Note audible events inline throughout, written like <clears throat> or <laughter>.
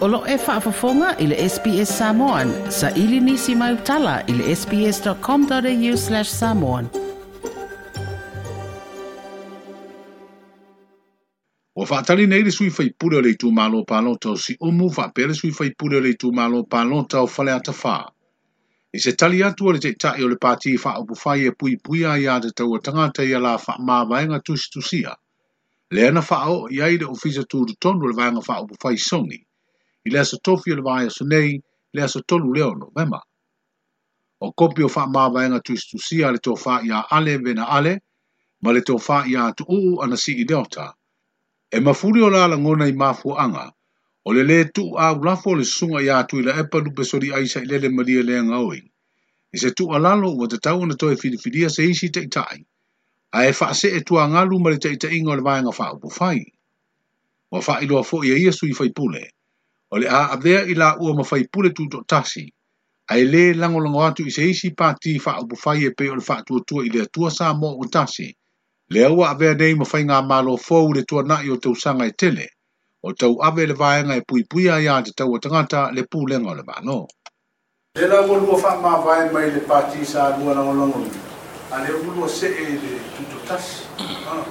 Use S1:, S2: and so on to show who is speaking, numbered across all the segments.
S1: Olo e whaafafonga i le SPS Samoan. Sa ili nisi mai utala i le sps.com.au slash samoan. Wa whaatari nei le sui whaipule le tu malo pālota o si umu whaapele sui whaipule le tu malo pālota o whale ata whaa. I se tali atu o le te tae o le pāti i wha opu whai e pui pui a ia te taua tangata i ala wha maa vaenga tusi tusia. Lea na wha o iai le ofisa tūru tonu le vaenga wha opu whai songi i le asa tofi o le vaa asa nei, le asa tolu leo no vema. O kopi o faa maa vaenga tuistusia le tō faa ia ale vena ale, ma le tō faa ia tu uu ana si i deota. E mafuri o la la ngona i mafu anga, o le le tu a ulafo le sunga ia tu i la epa lupe sori aisa i lele maria lea ngaui. I se tu alalo ua te tau na toi filifilia se isi te itai, a e faa se e tu a ngalu ma le te itai ingo le vaenga faa upu fai. Wa faa ilo a fo ia iasu i fai pule o le a avea i la ua mawhai pule tūto tasi, a e le lango lango atu i se isi pāti wha upu whai e pe o le wha tua tua i le atua sā mō o tasi, le aua avea nei mawhai ngā mālo fōu le tua nai o tau sanga e tele,
S2: o
S1: tau ave le vāenga
S2: e
S1: pui pui a ia te tau o tangata le pū lenga o
S2: le
S1: mānō.
S2: Le la ua lua wha mā vāe mai le pāti sā lua lango lango, a le ua lua se e le tūto tasi, <clears throat> ah.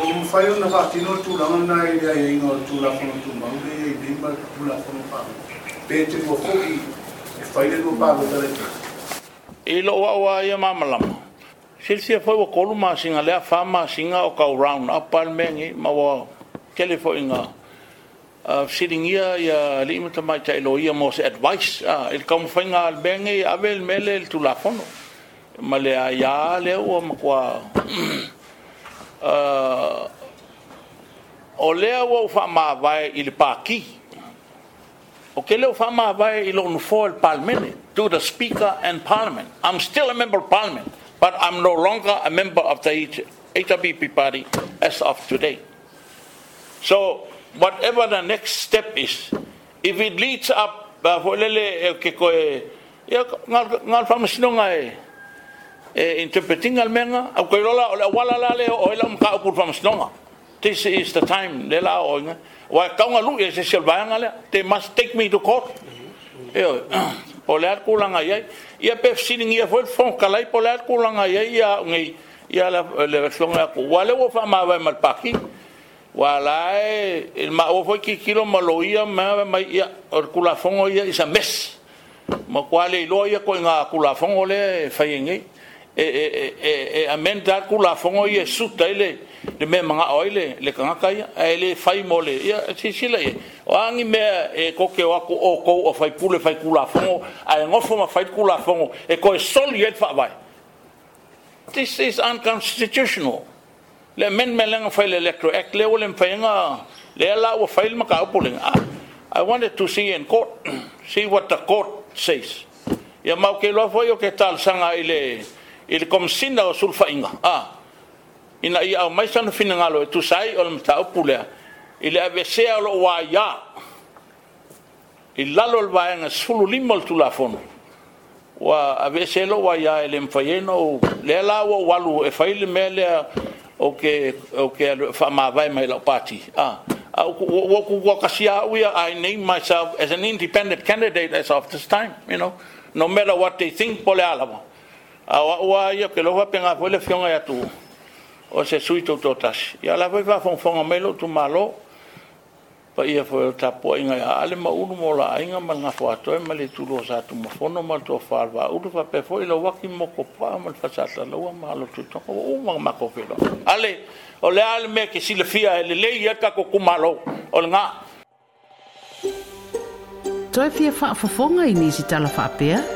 S2: o fai ona faatino tulaga na i leaiaiga o le tulafono tumau le iai lima e tulafono faau pe tegua foʻi e fai le lua palotaleke
S3: i lo'o aʻu a ia mamalama silisia foi ua kolu masiga lea fa masiga o kau round up alemegi ma ua tele foʻi ga fesiligia ia alii matamaitaʻi lo ia mo se advice ah, i le kaumafaiga alemegi ave le mea le le tulafono ma le aiā lea ua makua <clears throat> uh, o lea ua u faamavae i le paki o ke lea u faamavae i lonu foa i le palemene to the speaker and parliament i'm still a member of parliament but i'm no longer a member of the hwp party as of today so whatever the next step is if it leads up uh, hoelele eh, ke koe ia ngal faamasinoga e e eh, interpreting al menga au koilola o le auala la le o e lau makaʻupulu faamasinoga this is the time, they la oinga. Wa They must take me to court. Yo. O le kulanga ia. sining ia foi fon kalai po le kulanga ia ia ngai. la le flonga ku. Wa wo fa ma vai mal paki. ma foi ki kilo maloia ma or isa mes. kwale lo ko nga e e e e, e amen da ku la fongo ye su taile de me manga oile le kanga kai ele fai mole ya si si le o angi me e ko ke wa ku o ko o fai pule fai ku la fongo a e ngofo ma fai ku la fongo e ko e sol ye fa vai this is unconstitutional le men me lenga fai le electro act le ole fai nga le la o fai ma ka opule i wanted to see in court <clears throat> see what the court says ya mau ke lo fai o ke tal sanga ile le i le komisina o sulufaʻiga a ina ia aumai sana finagalo e tusai o le mataupu lea i le avesea o loo uaiā i lalo le vaega sululima o le tulafono ua avese loo uaiā e le mafaiaina ou lea la ua ualu e fai le mea lea ou ke ou ke aloe mai lao pati a ua kukua kasi au ia i name myself as an independent candidate as of this time you know no matter what they think pole le a wa wa yo ke lo va penga fo le fion ya tu o se sui tu totas ya la va va fon fon melo tu malo pa ia fo ta po inga ya ale ma un mo la inga ma nga fo ato e mali tu lo sa tu ma fo no ma tu fa va u va pe fo lo wa ki mo ko pa ma fa sa sa lo wa ma lo tu to u ma ma ko fe lo ale o le al me ke si e le fia le le ya ka ko ku malo o nga Toi fia fa'afafonga i nisi tala fa'apea? Toi fia fa'afafonga i nisi tala fa'apea?